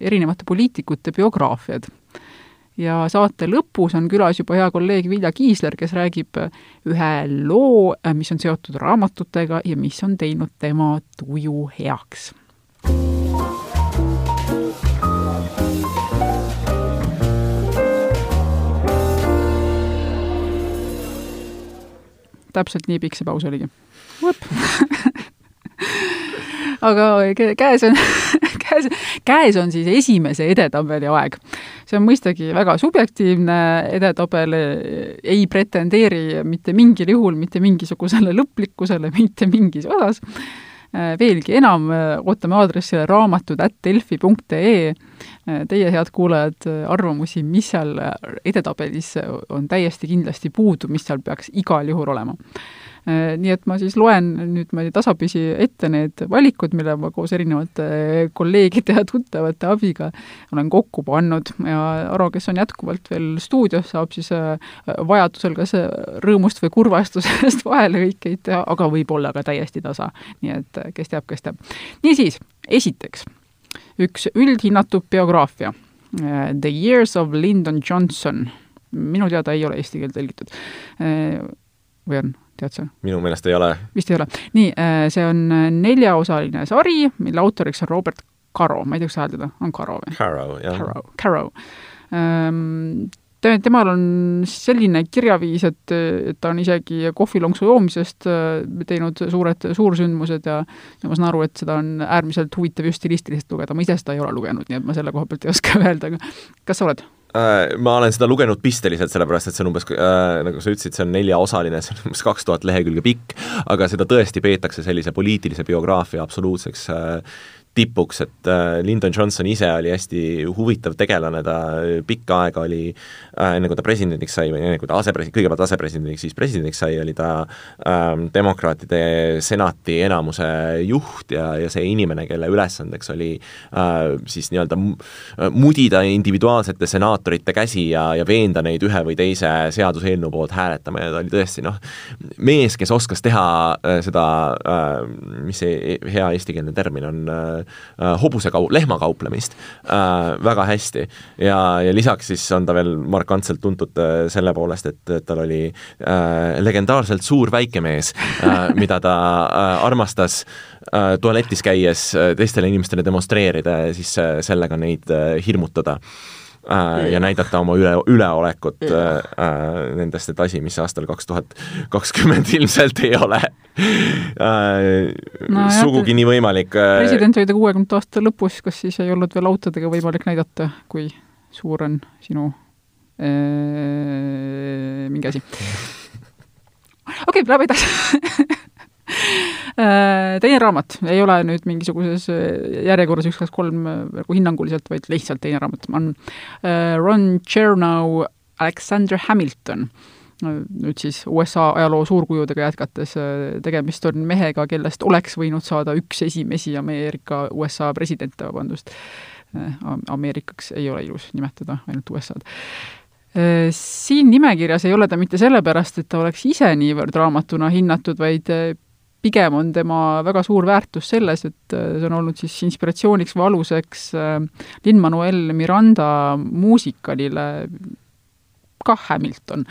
erinevate poliitikute biograafiad ja saate lõpus on külas juba hea kolleeg Vilja Kiisler, kes räägib ühe loo, mis on seotud raamatutega ja mis on teinud tema tuju heaks. täpselt nii pikk see paus oligi. aga käes on käes, käes on siis esimese edetabeli aeg. see on mõistagi väga subjektiivne, edetabel ei pretendeeri mitte mingil juhul mitte mingisugusele lõplikkusele mitte mingis osas, veelgi enam, ootame aadressile raamatud.delfi.ee teie, head kuulajad, arvamusi, mis seal edetabelis on täiesti kindlasti puudu, mis seal peaks igal juhul olema nii et ma siis loen nüüd ma tasapisi ette need valikud, mille ma koos erinevate kolleegide ja tuttavate abiga olen kokku pannud ja Aro, kes on jätkuvalt veel stuudios, saab siis äh, vajadusel kas rõõmust või kurvastusest vahelehõikeid teha, aga võib-olla ka täiesti tasa. nii et äh, kes teab, kes teab. niisiis, esiteks, üks üldhinnatud biograafia. The Years of Lyndon Johnson, minu teada ei ole eesti keelde tõlgitud. Või on? tead sa?
minu meelest ei ole.
vist ei ole. nii, äh, see on äh, neljaosaline sari, mille autoriks on Robert Caro, ma ei tea, kas sa hääldad, on Caro või?
Caro, jah.
Caro, Caro. Ähm, temal on selline kirjaviis, et, et ta on isegi kohvilonksu joomisest äh, teinud suured suursündmused ja ja ma saan aru, et seda on äärmiselt huvitav just stilistiliselt lugeda, ma ise seda ei ole lugenud, nii et ma selle koha pealt ei oska öelda, aga kas sa oled?
Äh, ma olen seda lugenud pisteliselt, sellepärast et see on umbes äh,, nagu sa ütlesid, see on neljaosaline, see on umbes kaks tuhat lehekülge pikk, aga seda tõesti peetakse sellise poliitilise biograafia absoluutseks äh, tipuks, et äh, Lyndon Johnson ise oli hästi huvitav tegelane, ta pikka aega oli äh,, enne kui ta presidendiks sai või enne kui ta asepresident, kõigepealt asepresidendiks, siis presidendiks sai, oli ta äh, demokraatide senati enamuse juht ja, ja see inimene, kelle ülesandeks oli äh, siis nii-öelda mudida individuaalsete senaatorite käsi ja, ja veenda neid ühe või teise seaduseelnõu poolt hääletama ja ta oli tõesti noh, mees, kes oskas teha äh, seda äh,, mis see hea eestikeelne termin on äh,, äh, hobusekau-, lehmakauplemist äh, väga hästi. ja, ja lisaks siis on ta veel markantselt tuntud äh, selle poolest, et, et tal oli äh, legendaarselt suur väikemees äh,, mida ta äh, armastas äh, tualetis käies äh, teistele inimestele demonstreerida ja siis äh, sellega neid äh, hirmutada äh, ja näidata oma üle, üleolekut äh, äh, nendest, et asi, mis aastal kaks tuhat kakskümmend ilmselt ei ole äh, no, sugugi jah, nii võimalik
äh,. president oli ta kuuekümnendate aastate lõpus, kas siis ei olnud veel autodega võimalik näidata, kui suur on sinu äh, mingi asi? okei okay,, läheme edasi teine raamat ei ole nüüd mingisuguses äh, järjekorras üks, kaks, kolm äh, nagu hinnanguliselt, vaid lihtsalt teine raamat on Ron Chernow Alexander Hamilton. Nüüd siis USA ajaloo suurkujudega jätkates, tegemist on mehega, kellest oleks võinud saada üks esimesi Ameerika USA presidente, vabandust, Ameerikaks ei ole ilus nimetada, ainult USA-d siin nimekirjas ei ole ta mitte sellepärast, et ta oleks ise niivõrd raamatuna hinnatud, vaid pigem on tema väga suur väärtus selles, et äh, see on olnud siis inspiratsiooniks või aluseks äh, Lin-Manuel Miranda muusikalile kah Hamilton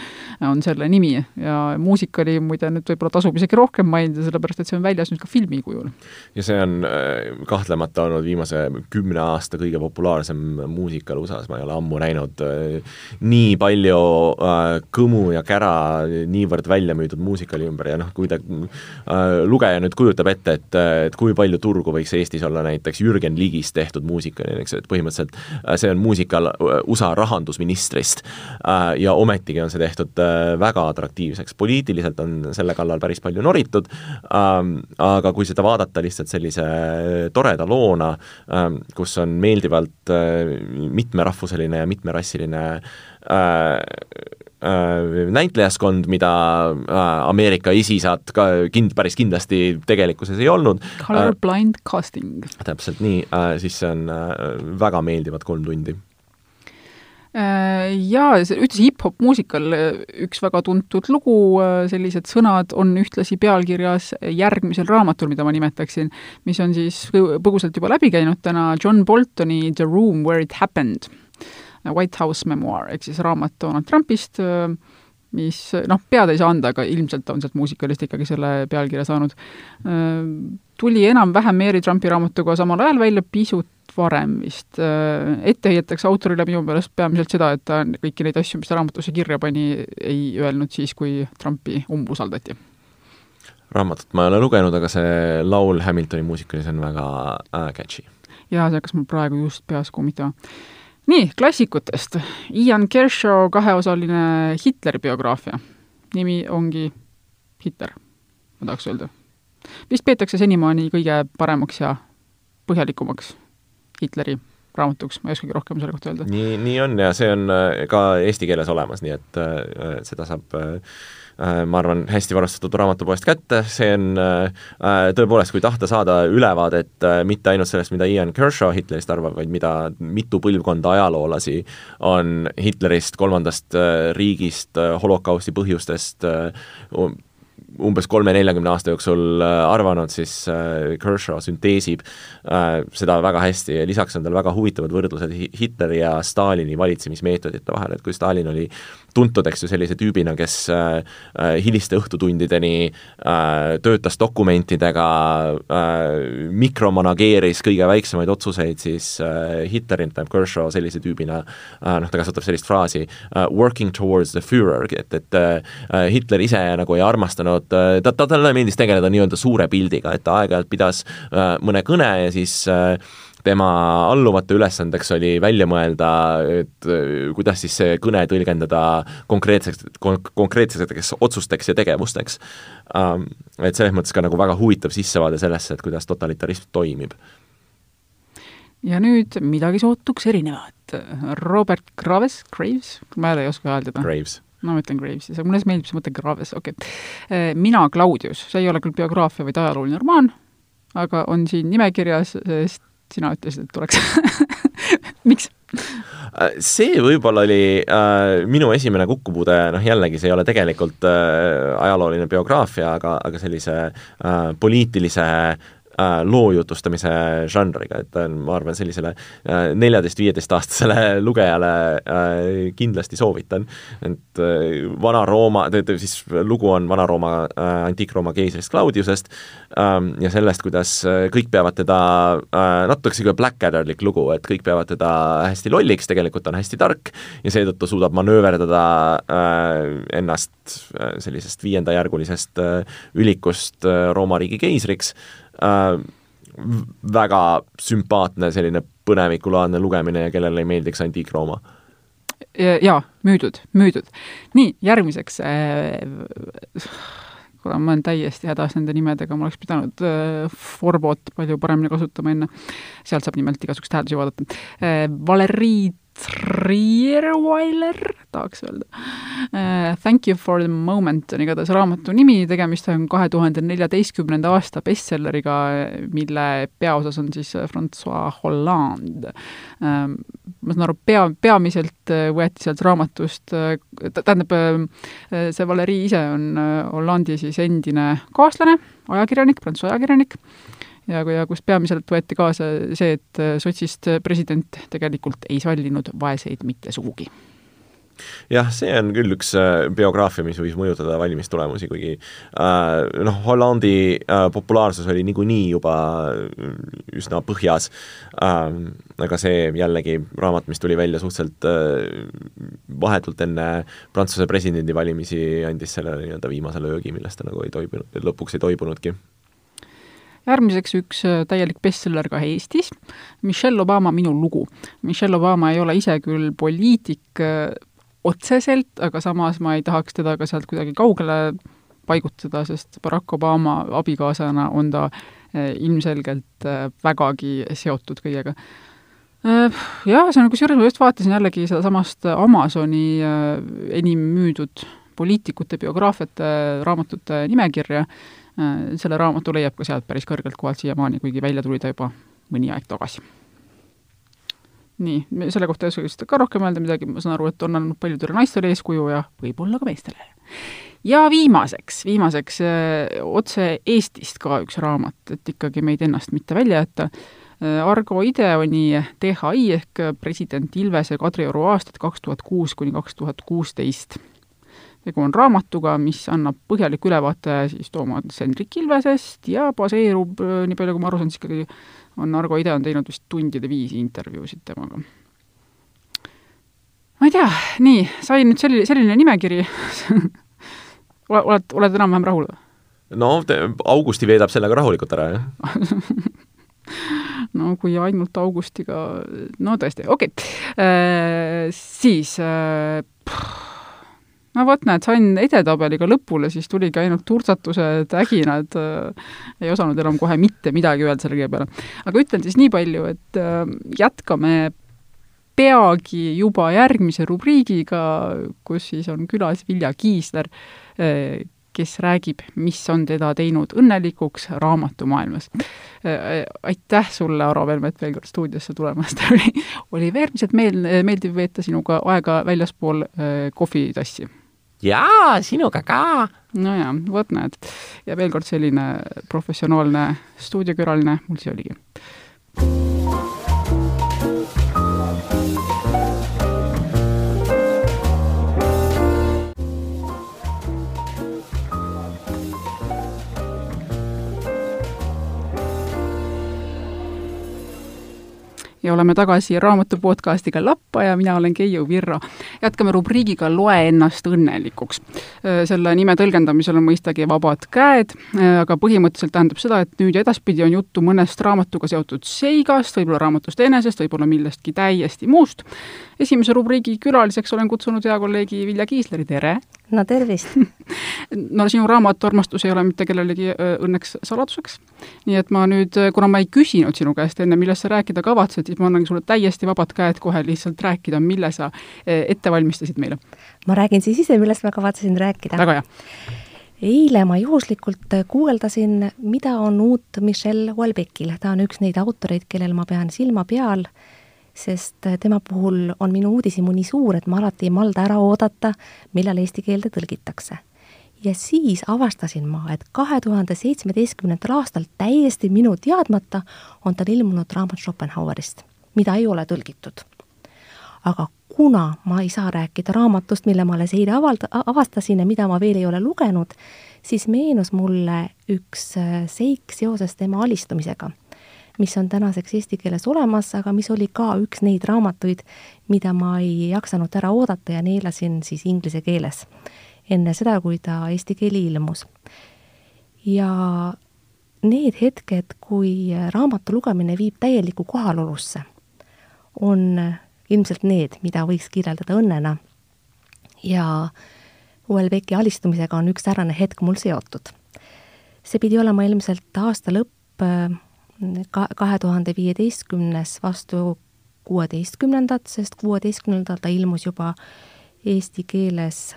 on selle nimi. Ja muusikali muide nüüd võib-olla tasub isegi rohkem mainida, sellepärast et see on väljas nüüd ka filmi kujul.
ja see on äh, kahtlemata olnud viimase kümne aasta kõige populaarsem muusikal USA-s, ma ei ole ammu näinud äh, nii palju äh, kõmu ja kära niivõrd välja müüdud muusikali ümber. Ja noh, kui ta lugeja nüüd kujutab ette, et, et kui palju turgu võiks Eestis olla näiteks Jürgen Ligist tehtud muusikali, eks, et põhimõtteliselt see on muusikal USA rahandusministrist. Ja ometigi on see tehtud äh, väga atraktiivseks, poliitiliselt on selle kallal päris palju noritud, ähm, aga kui seda vaadata lihtsalt sellise toreda loona, ähm, kus on meeldivalt äh, mitmerahvuseline ja mitmerassiline äh, näitlejaskond, mida Ameerika isisad ka kind-, päris kindlasti tegelikkuses ei olnud.
Colorblind casting.
täpselt nii, siis see on väga meeldivad kolm tundi
Äh, jaa, ühtlasi hip-hop muusikal äh, üks väga tuntud lugu, äh, sellised sõnad on ühtlasi pealkirjas järgmisel raamatul, mida ma nimetaksin, mis on siis põgusalt juba läbi käinud täna, John Boltoni The Room Where It Happened, White House Memoir, ehk siis raamat Donald Trumpist, mis noh, pead ei saa anda, aga ilmselt on sealt muusikalist ikkagi selle pealkirja saanud. Tuli enam-vähem Mary Trumpi raamatuga samal ajal välja, pisut varem vist. Äh, ette heidetakse autorile minu meelest peamiselt seda, et ta kõiki neid asju, mis ta raamatusse kirja pani, ei öelnud siis, kui Trumpi umbusaldati.
raamatut ma ei ole lugenud, aga see laul Hamiltoni muusikalis on väga äh, catchy.
jaa, see hakkas mul praegu just peas kummitama. nii, klassikutest. Ian Kershaw kaheosaline Hitleri biograafia. nimi ongi Hitler, ma tahaks öelda. vist peetakse senimaani kõige paremaks ja põhjalikumaks Hitleri raamatuks, ma ei oskagi rohkem selle kohta öelda.
nii, nii on ja see on äh, ka eesti keeles olemas, nii et äh, seda saab äh, äh, ma arvan, hästi varustatud raamatupoest kätte, see on äh, äh, tõepoolest, kui tahta saada ülevaadet äh, mitte ainult sellest, mida Ian Kershaw Hitlerist arvab, vaid mida mitu põlvkonda ajaloolasi on Hitlerist, kolmandast äh, riigist äh,, holokausti põhjustest äh, umbes kolme-neljakümne aasta jooksul arvanud, siis Kershaw sünteesib seda väga hästi ja lisaks on tal väga huvitavad võrdlused Hitleri ja Stalini valitsemismeetodite vahel, et kui Stalin oli tuntud, eks ju, sellise tüübina, kes äh, äh, hiliste õhtutundideni äh, töötas dokumentidega äh,, mikromanageeris kõige väiksemaid otsuseid, siis äh, Hitler tähendab Kershaw sellise tüübina äh,, noh, ta kasutab sellist fraasi working towards the Führer, et, et Hitler ise nagu ei armastanud ta, ta, talle meeldis tegeleda nii-öelda suure pildiga, et ta aeg-ajalt pidas mõne kõne ja siis uh, tema alluvate ülesandeks oli välja mõelda, et äh, kuidas siis see kõne tõlgendada konkreetseks, konkreetseteks otsusteks ja tegevusteks. Ähm, et selles mõttes ka nagu väga huvitav sissevaade sellesse, et kuidas totalitarism toimib.
ja nüüd midagi sootuks erinevat. Robert Graves, Graves, ma ei oska hääldada.
Graves
no ma ütlen Graves, aga mulle meeldib see mõte Graves, okei okay.. Äh, mina, Claudius, see ei ole küll biograafia, vaid ajalooline romaan, aga on siin nimekirjas, sest sina ütlesid, et tuleks miks?
Äh, see võib-olla oli äh, minu esimene kokkupuude, noh jällegi, see ei ole tegelikult äh, ajalooline biograafia, aga, aga sellise äh, poliitilise äh, loo jutustamise žanriga, et ma arvan, sellisele äh, neljateist-viieteistaastasele lugejale äh, kindlasti soovitan. et äh, Vana-Rooma, siis lugu on Vana-Rooma äh,, Antiik-Rooma keisrist Claudiusest ähm, ja sellest, kuidas äh, kõik peavad teda äh,, natuke niisugune Blackadderlik lugu, et kõik peavad teda hästi lolliks, tegelikult on hästi tark ja seetõttu suudab manööverdada äh, ennast äh, sellisest viiendajärgulisest äh, ülikust äh, Rooma riigi keisriks äh, väga sümpaatne selline põnevikulaadne lugemine ja kellele ei meeldiks Antiik-Rooma
jaa, müüdud, müüdud. nii, järgmiseks äh, kuule, ma olen täiesti hädas nende nimedega, ma oleks pidanud äh, Forbot palju paremini kasutama enne. sealt saab nimelt igasuguseid hääldisi vaadata äh,. Valerii Trierweiler, tahaks öelda uh,. Thank you for the moment on igatahes raamatu nimi, tegemist on kahe tuhande neljateistkümnenda aasta bestselleriga, mille peaosas on siis Francois Hollande uh,. ma saan aru, pea, peamiselt võeti sealt raamatust uh,, tähendab, see Valerii ise on Hollandi siis endine kaaslane, ajakirjanik, prantsuse ajakirjanik ja, ja kust peamiselt võeti kaasa see, et äh, sotsist president tegelikult ei sallinud vaeseid mitte sugugi.
Jah, see on küll üks äh, biograafia, mis võis mõjutada valimistulemusi, kuigi äh, noh, Hollandi äh, populaarsus oli niikuinii juba üsna põhjas. Äh,, aga see jällegi raamat, mis tuli välja suhteliselt äh, vahetult enne Prantsuse presidendivalimisi, andis sellele nii-öelda viimase löögi, millest ta nagu ei toibunud, lõpuks ei toibunudki
järgmiseks üks äh, täielik bestseller ka Eestis, Michelle Obama Minu lugu. Michelle Obama ei ole ise küll poliitik äh, otseselt, aga samas ma ei tahaks teda ka sealt kuidagi kaugele paigutada, sest Barack Obama abikaasana on ta äh, ilmselgelt vägagi seotud kõigega. Jah, see on, kusjuures ma just vaatasin jällegi sedasamast Amazoni enim müüdud poliitikute biograafiate raamatute nimekirja selle raamatu leiab ka sealt päris kõrgelt kohalt siiamaani, kuigi välja tuli ta juba mõni aeg tagasi. nii, selle kohta ei oska vist ka rohkem öelda midagi, ma saan aru, et on andnud paljudele naistele eeskuju ja võib-olla ka meestele. ja viimaseks, viimaseks äh, otse Eestist ka üks raamat, et ikkagi meid ennast mitte välja jätta äh,, Argo Ideoni DHI ehk president Ilvese Kadrioru aastad kaks tuhat kuus kuni kaks tuhat kuusteist tegu on raamatuga, mis annab põhjaliku ülevaate siis Toomas Hendrik Ilvesest ja baseerub, nii palju kui ma aru saan, siis ikkagi on Argo Ide on teinud vist tundide viisi intervjuusid temaga. ma ei tea, nii, sai nüüd selline, selline nimekiri oled, oled enam-vähem rahul
no Augusti veedab sellega rahulikult ära, jah
no kui ainult Augustiga, no tõesti, okei okay. äh,. Siis äh, pff, no vot, näed, sain edetabeliga lõpule, siis tuligi ainult turtsatused, äginad äh,, ei osanud enam kohe mitte midagi öelda selle kõige peale. aga ütlen siis nii palju, et äh, jätkame peagi juba järgmise rubriigiga, kus siis on külas Vilja Kiisler äh,, kes räägib, mis on teda teinud õnnelikuks raamatumaailmas. Äh, aitäh sulle, Aro Velmet, veel kord stuudiosse tulemast oli, oli äärmiselt meel-, meeldiv veeta sinuga aega väljaspool äh, kohvitassi
jaa, sinuga ka.
no jaa, vot näed. ja veel kord selline professionaalne stuudiokülaline mul siis oligi. Ja oleme tagasi raamatu podcastiga Lappa ja mina olen Keiu Virro. jätkame rubriigiga Loe ennast õnnelikuks. selle nime tõlgendamisel on mõistagi vabad käed, aga põhimõtteliselt tähendab seda, et nüüd ja edaspidi on juttu mõnest raamatuga seotud seigast, võib-olla raamatust enesest, võib-olla millestki täiesti muust. esimese rubriigi külaliseks olen kutsunud hea kolleegi Vilja Kiisleri, tere!
No tervist
no sinu raamatuarmastus ei ole mitte kellelegi õnneks saladuseks. nii et ma nüüd, kuna ma ei küsinud sinu käest enne, millest sa rääkida kavatsed, siis ma annangi sulle täiesti vabad käed kohe lihtsalt rääkida, mille sa ette valmistasid meile.
ma räägin siis ise, millest ma kavatsesin rääkida.
väga hea.
eile ma juhuslikult guugeldasin, mida on uut Michelle Houellebecqil, ta on üks neid autoreid, kellel ma pean silma peal sest tema puhul on minu uudishimu nii suur, et ma alati ei malda ära oodata, millal eesti keelde tõlgitakse. ja siis avastasin ma, et kahe tuhande seitsmeteistkümnendal aastal täiesti minu teadmata on tal ilmunud raamat Schopenhauerist, mida ei ole tõlgitud. aga kuna ma ei saa rääkida raamatust, mille ma alles eile avald-, avastasin ja mida ma veel ei ole lugenud, siis meenus mulle üks seik seoses tema alistumisega mis on tänaseks eesti keeles olemas, aga mis oli ka üks neid raamatuid, mida ma ei jaksanud ära oodata ja neelasin siis inglise keeles enne seda, kui ta eesti keeli ilmus. ja need hetked, kui raamatu lugemine viib täielikku kohalolusse, on ilmselt need, mida võiks kirjeldada õnnena. ja Houellebecqi alistumisega on üks säärane hetk mul seotud. see pidi olema ilmselt aasta lõpp ka kahe tuhande viieteistkümnes vastu kuueteistkümnendat, sest kuueteistkümnendal ta ilmus juba eesti keeles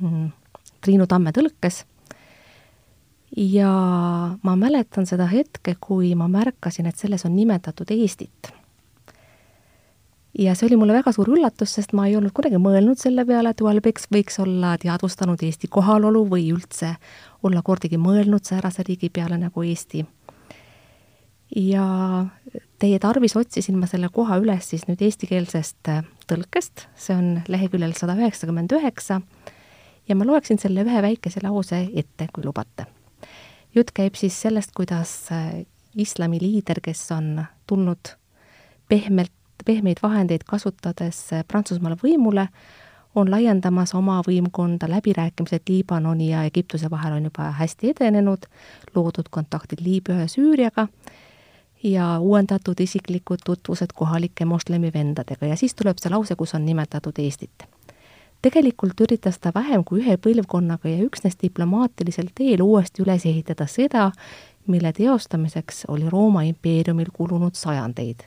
mm, Triinu Tamme tõlkes. ja ma mäletan seda hetke, kui ma märkasin, et selles on nimetatud Eestit. ja see oli mulle väga suur üllatus, sest ma ei olnud kunagi mõelnud selle peale, et Houellebecq võiks olla teadvustanud Eesti kohalolu või üldse olla kordagi mõelnud säärase riigi peale nagu Eesti ja teie tarvis otsisin ma selle koha üles siis nüüd eestikeelsest äh, tõlkest, see on leheküljel sada üheksakümmend üheksa, ja ma loeksin selle ühe väikese lause ette, kui lubate. jutt käib siis sellest, kuidas äh, islami liider, kes on tulnud pehmelt, pehmeid vahendeid kasutades äh, Prantsusmaal võimule, on laiendamas oma võimkonda, läbirääkimised Liibanoni ja Egiptuse vahel on juba hästi edenenud, loodud kontaktid Liibüa ja Süüriaga ja uuendatud isiklikud tutvused kohalike moslemi vendadega ja siis tuleb see lause, kus on nimetatud Eestit. tegelikult üritas ta vähem kui ühe põlvkonnaga ja üksnes diplomaatilisel teel uuesti üles ehitada seda, mille teostamiseks oli Rooma impeeriumil kulunud sajandeid.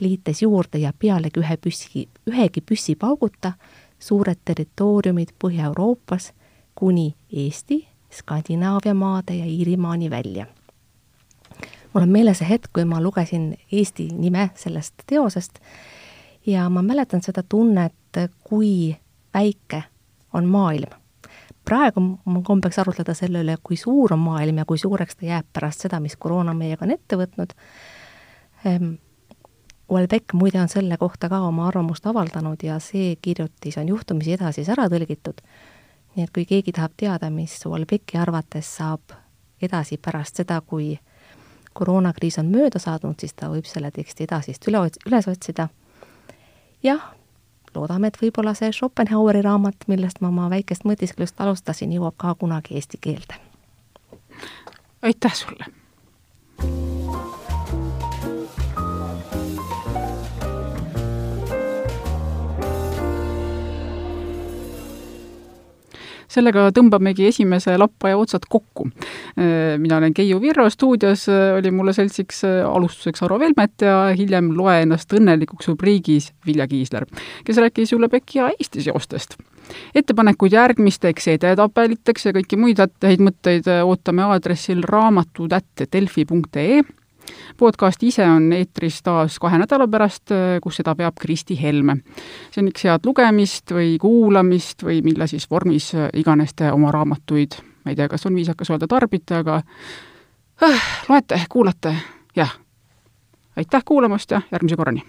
liites juurde ja pealegi ühe püssi, ühegi püssipauguta suured territooriumid Põhja-Euroopas kuni Eesti, Skandinaavia maade ja Iirimaani välja mul on meeles see hetk, kui ma lugesin Eesti nime sellest teosest ja ma mäletan seda tunnet, kui väike on maailm. praegu mul kombeks arutleda selle üle, kui suur on maailm ja kui suureks ta jääb pärast seda, mis koroona meiega on ette võtnud. Ehm, muide on selle kohta ka oma arvamust avaldanud ja see kirjutis on juhtumisi edasi ära tõlgitud. nii et kui keegi tahab teada, mis Houellebecqi arvates saab edasi pärast seda, kui koroonakriis on mööda saanud, siis ta võib selle teksti edasist üle, üles otsida. jah, loodame, et võib-olla see Schopenhaueri raamat, millest ma oma väikest mõtisklust alustasin, jõuab ka kunagi eesti keelde.
aitäh sulle! Sellega tõmbamegi esimese lappaja otsad kokku. mina olen Keiu Virro, stuudios oli mulle seltsiks alustuseks Aro Velmet ja hiljem Loe ennast õnnelikuks rubriigis Vilja Kiisler, kes rääkis Julepeki ja Eesti seostest ettepanekuid järgmisteks edetabeliteks ja kõiki muid häid mõtteid ootame aadressil raamatud.delfi.ee podcast ise on eetris taas kahe nädala pärast, kus seda peab Kristi Helme. see on üks head lugemist või kuulamist või mille siis vormis iganes te oma raamatuid, ma ei tea, kas on viisakas öelda tarbite, aga äh, loete, kuulate, jah. aitäh kuulamast ja järgmise korrani!